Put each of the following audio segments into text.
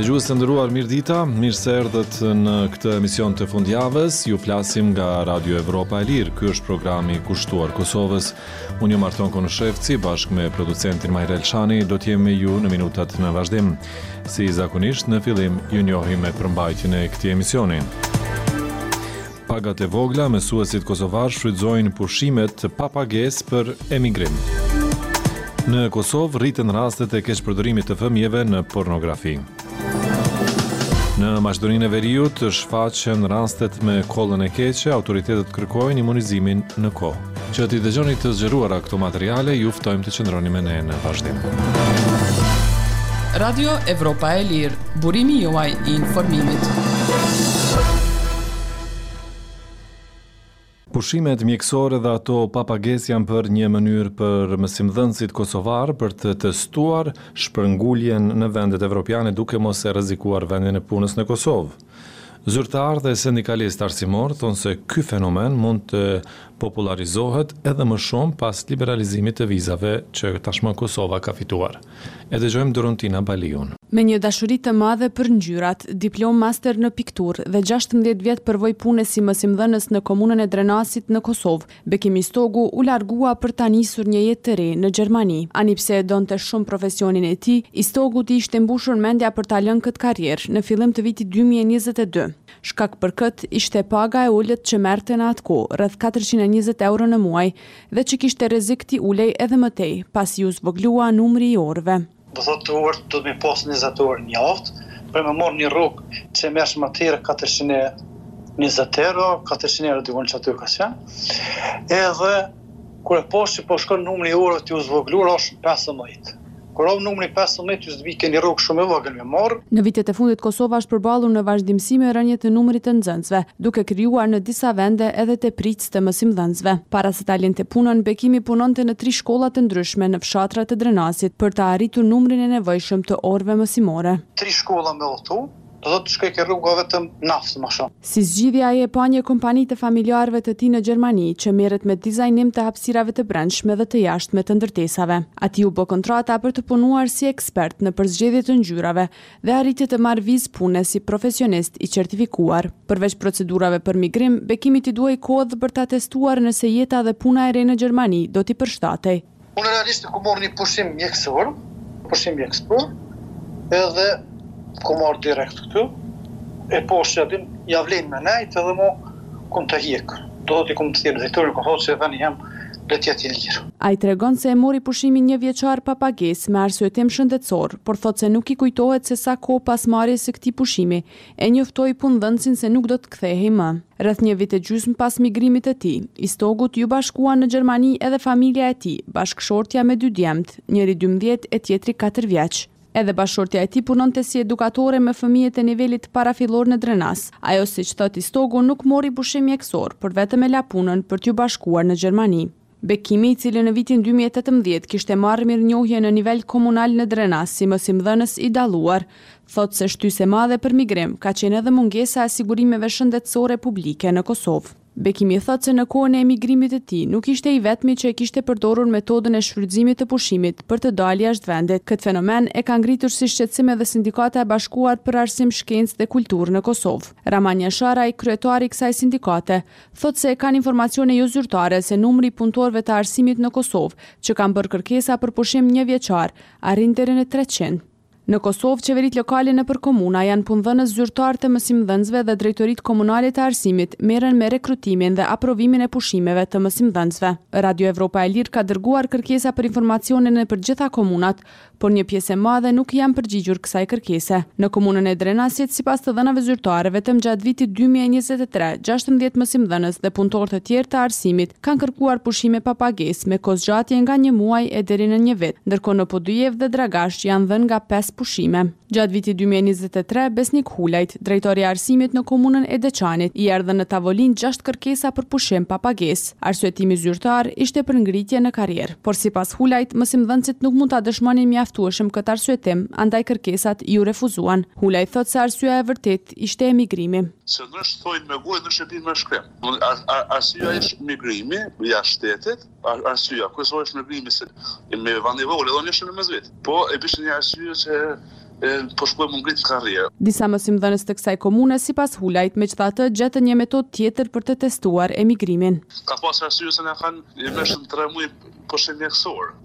Dëgjues të nderuar mirëdita, mirë se erdhët në këtë emision të fundjavës, ju flasim nga Radio Evropa e Lirë, ky është programi kushtuar Kosovës. Unë jam Arton Konushevci, bashkë me producentin Mahir Elshani, do t'jemi me ju në minutat në vazhdim. Si zakonisht, në fillim, ju njoh me përmbajtjen e këtij emisioni. Pagat e vogla, mësuesit kosovarë shfrytëzojnë pushimet pa pagesë për emigrim. Në Kosovë rriten rastet e keqpërdorimit të fëmijëve në pornografi. Në Maqedoninë e Veriut shfaqen rastet me kollën e keqe, autoritetet kërkojnë imunizimin në kohë. Që t'i dëgjoni të zgjeruara këto materiale, ju ftojmë të qëndroni me ne në vazhdim. Radio Evropa e Lirë, burimi juaj i informimit. Pushimet mjekësore dhe ato pa pagesë janë bërë një mënyrë për mësimdhënësit kosovarë për të testuar shpërnguljen në vendet evropiane duke mos e rrezikuar vendin e punës në Kosovë. Zyrtarë dhe sindikalistë arsimorë thonë se ky fenomen mund të popullarizohet edhe më shumë pas liberalizimit të vizave që tashmë Kosova ka fituar. E dëgjojmë Doruntina Baliun. Me një dashuri të madhe për ngjyrat, diplomë master në pikturë dhe gjashtëmbëdhjetë vjet përvojë pune si mësimdhënës në Komunën e Drenasit në Kosovë, Bekim Istogu u largua për ta nisur një jetë të re në Gjermani. Ani pse e donte shumë profesionin e tij, Istogut i ishte mbushur mendja për ta lënë këtë karrierë në fillim të vitit dy mijë e njëzet e dy. Shkak për këtë ishte paga e ulët që merrte në atë kohë, rreth katërqind e njëzet euro në muaj, dhe që kishte rrezik t'i ulej edhe më tej, pasi iu zvogëlua numri i orëve. Do thotë orët duhet me pas njëzet orë në javë për me marrë një rrogë që e merrshëm atëherë katërqind e njëzet euro, katërqind euro diku qaty ka qenë. Edhe kur e pashë që po shkon numri i orëve tu u zvogëlu ra shumë pesëmbëdhjetë. Kur ra numri pesëmbëdhjetë ju s'di keni rrogë shumë e vogël me marrë. Në vitet e fundit Kosova është përballur në vazhdimësi me rënie të numrit të nxënësve, duke krijuar në disa vende edhe tepricë, të mësimdhënësve. Para se ta linte punën, Bekimi punonte në tri shkolla të ndryshme në fshatrat e Drenasit për ta arritur numrin e nevojshëm të orëve mësimore. Tri shkolla me udhëtu, do thotë shkoj ke rroga vetëm naftë më shumë. Si zgjidhje ai e pa një kompani të familjarëve të tij në Gjermani që merret me dizajnim të hapësirave të brendshme dhe të jashtme të ndërtesave. Atij iu bë kontrata për të punuar si ekspert në përzgjedhje të ngjyrave dhe arriti të marrë vizë pune si profesionist i certifikuar. Përveç procedurave për migrim, Bekimit i duhej kohë për ta testuar nëse jeta dhe puna e re në Gjermani do t'i përshtatej. Unë realisht nuk kam marrë një pushim mjekësor, pushim mjekësor, edhe kam ardhur direkt këtu, e pashë që aty ia vlen me nejt edhe nuk kam të hjek. Do thotë i kam thirr drejtorin, i kam thotë se veni jem do të jetë i lirë. Ai tregon se e mori pushimin një vjeçar pa pagesë me arsyetim shëndetësor, por thotë se nuk i kujtohet se sa kohë pas marrjes së këtij pushimi e njoftoi punëdhënësin se nuk do të kthehej më. Rreth një vit e gjysmë pas migrimit të tij, Istogut iu bashkuan në Gjermani edhe familja e tij, bashkëshortja me dy djemtë, njëri dymbëdhjetë e tjetri katër vjeç. Edhe bashkëshortja e tij punonte si edukatore me fëmijët e nivelit parafillor në Drenas. Ajo, siç thotë Istogu, nuk mori pushim mjekësor, por vetëm e la punën për t'iu bashkuar në Gjermani. Bekimi, i cili në vitin dy mijë e tetëmbëdhjetë kishte marrë mirënjohje në nivel komunal në Drenas si mësimdhënës i dalluar, thotë se shtysë e madhe për migrim ka qenë edhe mungesa e sigurimeve shëndetësore publike në Kosovë. Bekimi thotë se në kohën e emigrimit të tij, nuk ishte i vetmi që e kishte përdorur metodën e shfrytëzimit të pushimit për të dalë jashtë vendit. Këtë fenomen e ka ngritur si shqetësim edhe Sindikata e Bashkuar për Arsim, Shkencë dhe Kulturë në Kosovë. Rrahman Jasharaj, kryetari i kësaj sindikate, thotë se e kanë informacione jozyrtare se numri i punëtorëve të arsimit në Kosovë që kanë bërë kërkesa për pushim njëvjeçar arrin deri në treqind. Në Kosovë, qeveritë lokale nëpër komuna janë punëdhënës zyrtarë të mësimdhënësve dhe drejtoritë komunale të arsimit merren me rekrutimin dhe aprovimin e pushimeve të mësimdhënësve. Radio Evropa e Lirë ka dërguar kërkesa për informacione nëpër gjitha komunat, por një pjesë e madhe nuk janë përgjigjur kësaj kërkese. Në komunën e Drenasit, sipas të dhënave zyrtare, vetëm gjatë vitit dy mijë e njëzet e tre, gjashtëmbëdhjetë mësimdhënës dhe punëtorë të tjerë të arsimit kanë kërkuar pushime pa pagesë me kohëzgjatje nga një muaj e deri në një vit, ndërkohë në Podujevë dhe Dragash janë dhënë nga pesë pushime. Gjatë vitit dy mijë e njëzet e tre, Besnik Hulajt, drejtor i arsimit në komunën e Deçanit, i erdhën në tavolinë gjashtë kërkesa për pushim pa pagesë. Arsyetimi zyrtar ishte për ngritje në karrierë. Por sipas Hulajt, mësimdhënësit nuk mund ta dëshmonin mjaftueshëm këtë arsyetim, andaj kërkesat iu refuzuan. Hulaj thotë se arsyeja e vërtetë ishte emigrimi. Se ndryshe thojnë me gojë ndryshe e bijnë me shkrim. Arsyeja ish migrimi jashtë shtetit, arsyeja kryesore është migrimi se me vend i vogël, edhe unë jashtë në mesvit. Po e bishë një arsye që po shkoj me ngrit karrierë. Disa mësimdhënës të kësaj komune sipas Hulajt megjithatë gjetën një metodë tjetër për të testuar emigrimin. Ka pas arsye se na kanë ardhë me nga tre muaj pushim mjekësor.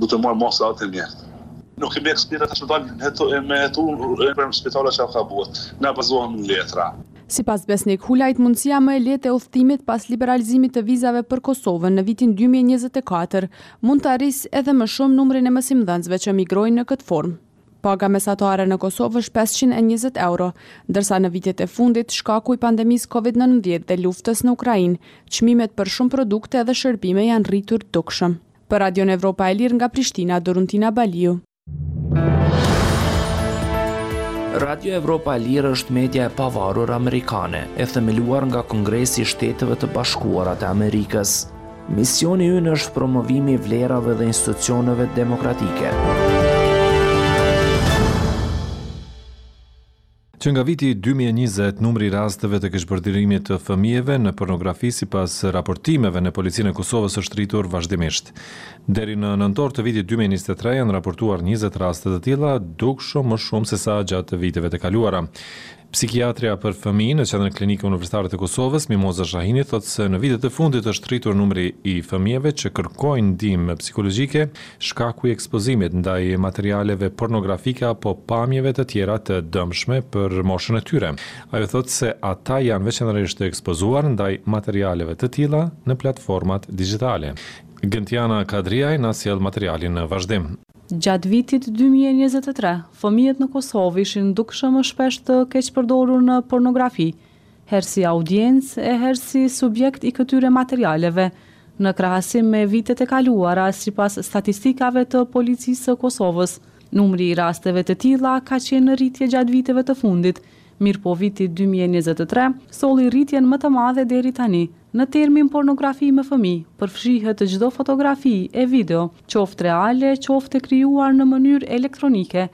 Do të marr masa edhe të mjertë. Nuk kemi ekspertë tash me dalë me hetu nëpër spitale çka ka bo. Na bazohemi në letra. Sipas Besnik Hulajt mundësia më e lehtë e udhëtimit pas liberalizimit të vizave për Kosovën në vitin dy mijë e njëzet e katër mund ta rrisë edhe më shumë numrin e mësimdhënësve që migrojnë në këtë formë. Paga mesatare në Kosovë është pesëqind e njëzet euro, ndërsa në vitet e fundit, shkaku i pandemisë Covid nëntëmbëdhjetë dhe luftës në Ukrainë, çmimet për shumë produkte dhe shërbime janë rritur dukshëm. Për Radion Evropa e Lirë nga Prishtina, Doruntina Baliu. Radio Evropa e Lirë është media e pavarur amerikane, e themeluar nga Kongresi i Shteteve të Bashkuara të Amerikës. Misioni ynë është promovimi i vlerave dhe institucioneve demokratike. Që nga viti 2020, numri i rasteve të keqpërdorimit të fëmijëve në pornografi sipas raportimeve në Policinë e Kosovës është rritur vazhdimisht. Deri në nëntor të vitit 2023 janë raportuar 20 raste të tilla, dukshëm më shumë se sa gjatë viteve të kaluara. Psikiatrja për fëmijë në Qendrën Klinike Universitare të Kosovës, Mimoza Shahini thotë se në vitet e fundit është rritur numri i fëmijëve që kërkojnë ndihmë psikologjike shkaku i ekspozimit ndaj materialeve pornografike apo pamjeve të tjera të dëmshme për moshën e tyre. Ajo thotë se ata janë veçanërisht të ekspozuar ndaj materialeve të tilla në platformat digjitale. Gentiana Kadrijaj na sjell materialin në vazhdim. Gjatë vitit dy mijë e njëzet e tre, fëmijët në Kosovë ishin dukshëm më shpesh të keqpërdorur në pornografi, herë si audiencë e herë si subjekt i këtyre materialeve, në krahasim me vitet e kaluara, sipas statistikave të Policisë së Kosovës, numri i rasteve të tilla ka qenë në rritje gjatë viteve të fundit, Mirëpo viti dy mijë e njëzet e tre solli rritjen më të madhe deri tani. Në termin pornografi me fëmijë përfshihet çdo fotografi e video, qoftë reale, qoftë e krijuar në mënyrë elektronike,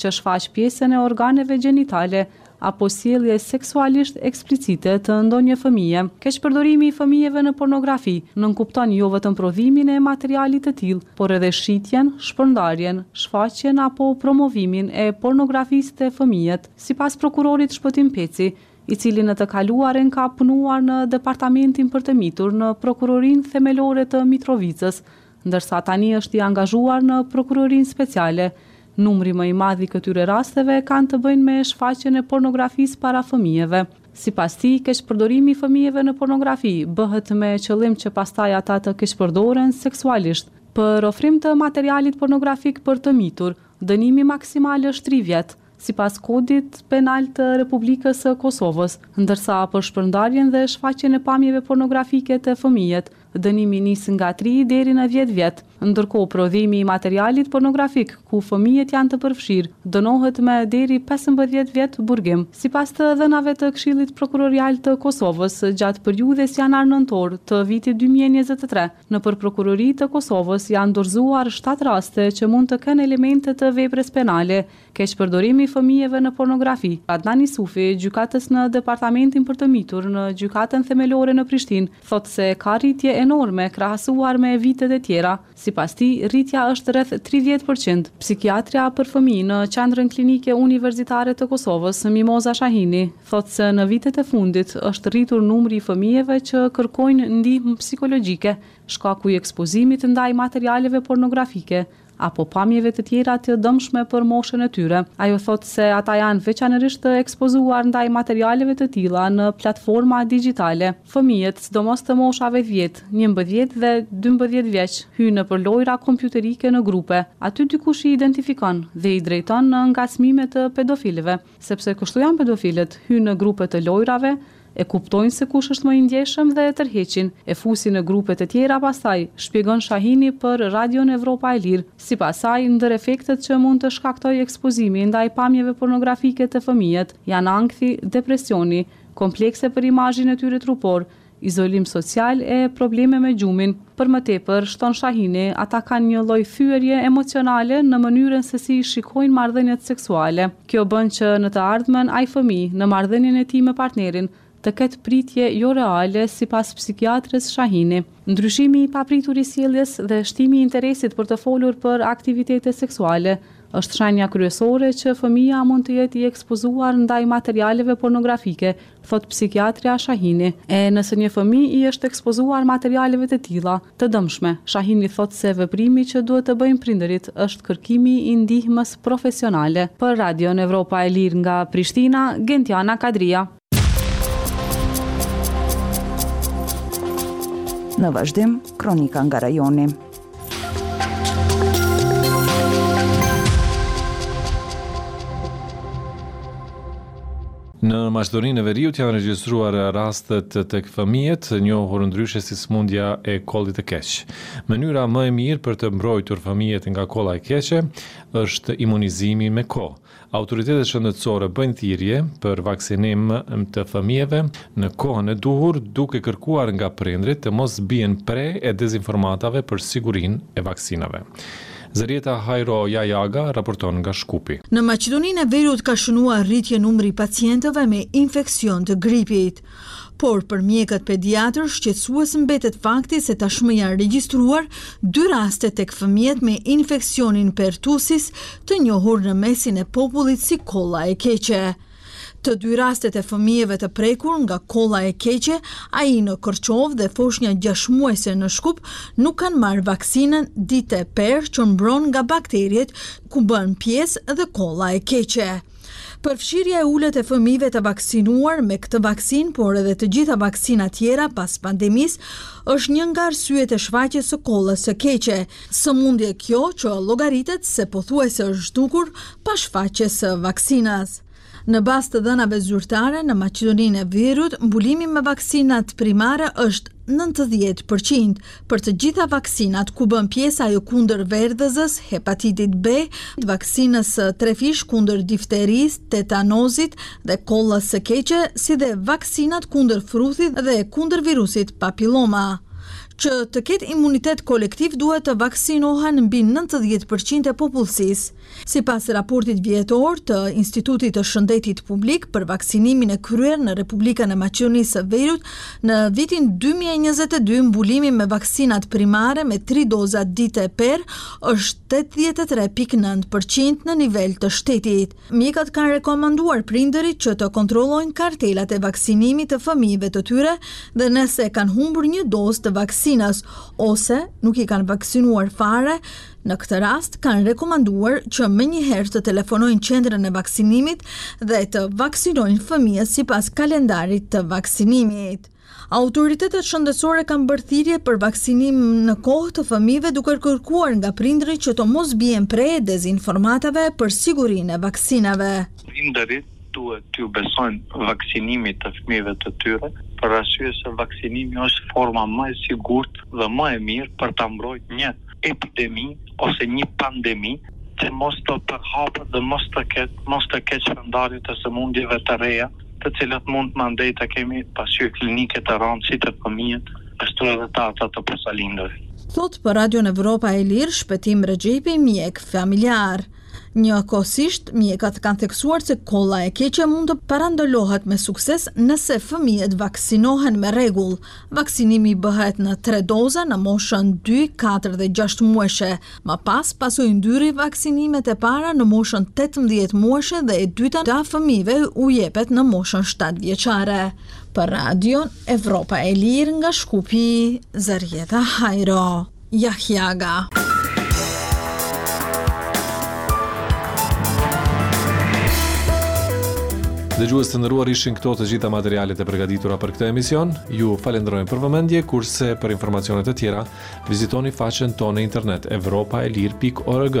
që shfaq pjesën e organeve gjenitale apo sjellje seksualisht eksplicite të ndonjë fëmije. Keqpërdorimi i fëmijëve në pornografi nënkupton jo vetëm prodhimin e materialit të tillë, por edhe shitjen, shpërndarjen, shfaqjen apo promovimin e pornografisë te fëmijët. Sipas prokurorit Shpëtim Peci, i cili në të kaluarën ka punuar në Departamentin për të Mitur në Prokurorinë Themelore të Mitrovicës, ndërsa tani është i angazhuar në Prokurorinë Speciale, numri më i madh i këtyre rasteve kanë të bëjnë me shfaqjen e pornografisë para fëmijëve. Sipas tij, keqpërdorimi i fëmijëve në pornografi bëhet me qëllim që pastaj ata të keqpërdoren seksualisht. Për ofrim të materialit pornografik për të mitur, dënimi maksimal është tri vjet. sipas Kodit Penal të Republikës së Kosovës, ndërsa për shpërndarjen dhe shfaqjen e pamjeve pornografike te fëmijët, dënimi nis nga tri deri në dhjetë vjet. Ndërkohë, prodhimi i materialit pornografik, ku fëmijët janë të përfshirë, dënohet me deri pesëmbëdhjetë vjet burgim. Sipas të dhënave të Këshillit Prokurorial të Kosovës, gjatë periudhës janar-nëntor të vitit dy mijë e njëzet e tre, nëpër Prokurori të Kosovës janë dorëzuar shtatë raste që mund të kenë elemente të veprës penale, Keqpërdorimi i fëmijëve në pornografi, Adnan Isufi, gjykatës në Departamentin për të Mitur në Gjykatën Themelore në Prishtinë, thotë se ka rritje enorme krahasuar me vitet e tjera. Sipas tij, rritja është rreth tridhjetë për qind. Psikiatrja për fëmijë në Qendrën Klinike Universitare të Kosovës, Mimoza Shahini, thotë se në vitet e fundit është rritur numri i fëmijëve që kërkojnë ndihmë psikologjike, shkaku i ekspozimit ndaj materialeve pornografike apo pamjeve të tjera të dëmshme për moshën e tyre. Ajo thotë se ata janë veçanërisht të ekspozuar ndaj materialeve të tilla në platforma digjitale. Fëmijët, sidomos të moshave dhjetë, njëmbëdhjetë dhe dymbëdhjetë vjeç, hyjnë nëpër lojëra kompjuterike në grupe. Aty dikush i identifikon dhe i drejton në ngacmime të pedofilëve. Sepse kështu janë pedofilët, hyjnë në grupe të lojërave, e kuptojnë se kush është më i ndjeshëm dhe e tërheqin, e fusin në grupe të tjera pastaj, shpjegon Shahini për Radion Evropa e Lirë. Sipas saj, ndër efektet që mund të shkaktojë ekspozimi ndaj pamjeve pornografike te fëmijët, janë ankthi, depresioni, komplekse për imazhin e tyre trupor, izolim social e probleme me gjumin. Për më tepër, shton Shahini, ata kanë një lloj thyerje emocionale në mënyrën se si i shikojnë marrëdhëniet seksuale. Kjo bën që në të ardhmen ai fëmijë, në marrëdhënien e tij me partnerin, të ketë pritje jo reale, sipas psikiatres Shahini. Ndryshimi i papritur i sjelljes dhe shtimi i interesit për të folur për aktivitete seksuale është shenja kryesore që fëmija mund të jetë i ekspozuar ndaj materialeve pornografike thotë psikiatrja Shahini. E nëse një fëmijë i është ekspozuar materialeve të tilla, të dëmshme, Shahini thotë se veprimi që duhet të bëjnë prindërit është kërkimi i ndihmës profesionale. Për Radion Evropa e Lirë nga Prishtina, Gentiana Kadria. Në vazhdim, kronika nga rajoni. Në Maqedoninë e Veriut janë regjistruar raste tek fëmijët, e njohur ndryshe si sëmundja e kollit të keq. Mënyra më e mirë për të mbrojtur fëmijët nga kolla e keqe është imunizimi me kohë. Autoritetet shëndetësore bëjnë thirrje për vaksinim të fëmijëve në kohën e duhur, duke kërkuar nga prindërit të mos bien pre e dezinformatave për sigurinë e vaksinave. Zërijeta Hajro Jajaga raporton nga Shkupi. Në Maqedoninë e Veriut ka shënuar rritje numri i pacientëve me infeksion të gripit. Por për mjekët pediatrë shqetësues mbetet fakti se tashmë janë regjistruar dy raste tek fëmijët me infeksionin pertusis të njohur në mesin e popullit si kolla e keqe. Të dy rastet e fëmijëve të prekur nga kolla e keqe, ai në Kërçovë dhe foshnja gjashtëmuajshe në Shkup, nuk kanë marrë vaksinën DiTePer që mbron nga bakteriet ku bën pjesë dhe kolla e keqe. Përfshirja e ulët e fëmijëve të vaksinuar me këtë vaksinë, por edhe të gjitha vaksinat tjera pas pandemisë, është një nga arsyet e shfaqjes së kollës së keqe, Sëmundje kjo që llogaritet se pothuajse është zhdukur pas shfaqjes së vaksinës. Në bazë të dhënave zyrtare, në Maqedoninë e Veriut mbulimi me vaksinat primare është nëntëdhjetë për qind për të gjitha vaksinat, ku bën pjesë ajo kundër verdhëzës, hepatitit B, vaksinës së trefishtë kundër difterisë, tetanozit dhe kollës së keqe, si dhe vaksinat kundër fruthit dhe kundër virusit papiloma. Që të ketë imunitet kolektiv duhet të vaksinohen mbi nëntëdhjetë për qind e popullsisë. Sipas raportit vjetor të Institutit të Shëndetit Publik për vaksinimin e kryer në Republikën e Maqedonisë së Veriut në vitin dy mijë e njëzet e dy mbulimi me vaksinat primare me tri doza DiTePer është tetëdhjetë e tre pikë nëntë për qind në nivel të shtetit. Mjekët kanë rekomanduar prindërit që të kontrollojnë kartelat e vaksinimit të fëmijëve të tyre dhe nëse kanë humbur një dozë të vaksinës ose nuk i kanë vaksinuar fare, në këtë rast kanë rekomanduar që menjëherë të telefonojnë qendrën e vaksinimit dhe të vaksinojnë fëmijët sipas kalendarit të vaksinimit. Autoritetet shëndetësore kanë bërë thirrje për vaksinim në kohë të fëmijëve duke kërkuar nga prindërit që të mos bien pre dezinformatave për sigurinë e vaksinave. Prindërit duhet t'i besojnë vaksinimit të fëmijëve të tyre për arsye se vaksinimi është forma më e sigurt dhe më e mirë për ta mbrojtë një epidemi ose një pandemi që mos të përhapet dhe mos të ketë mos të ketë shpërndarje të sëmundjeve të reja të cilat mund të mandej të kemi pasqyrë klinike të rëndë si te fëmijët, ashtu edhe te ata të posalindur. Thotë për Radion Evropa e Lirë, Shpëtim Rexhepi, mjek familjar. Njëkohësisht, mjekët kanë theksuar se kolla e keqe mund të parandalohet me sukses nëse fëmijët vaksinohen me rregull, Vaksinimi bëhet në tre doza në moshën dy, katër dhe gjashtë muajshe. Më pas, pasojnë dy rivaksinime e para në moshën tetëmbëdhjetë muajshe dhe e dyta fëmijëve u jepet në moshën shtatë vjeçare. Për Radion Evropa e Lirë nga Shkupi, Zërijeta Hajro. Jahjaga. Dëgjues të nderuar ishin këto të gjitha materialet e përgatitura për këtë emision. Ju falenderojmë për vëmendje, kurse për informacione të tjera vizitoni faqen tonë në internet evropaelire.org.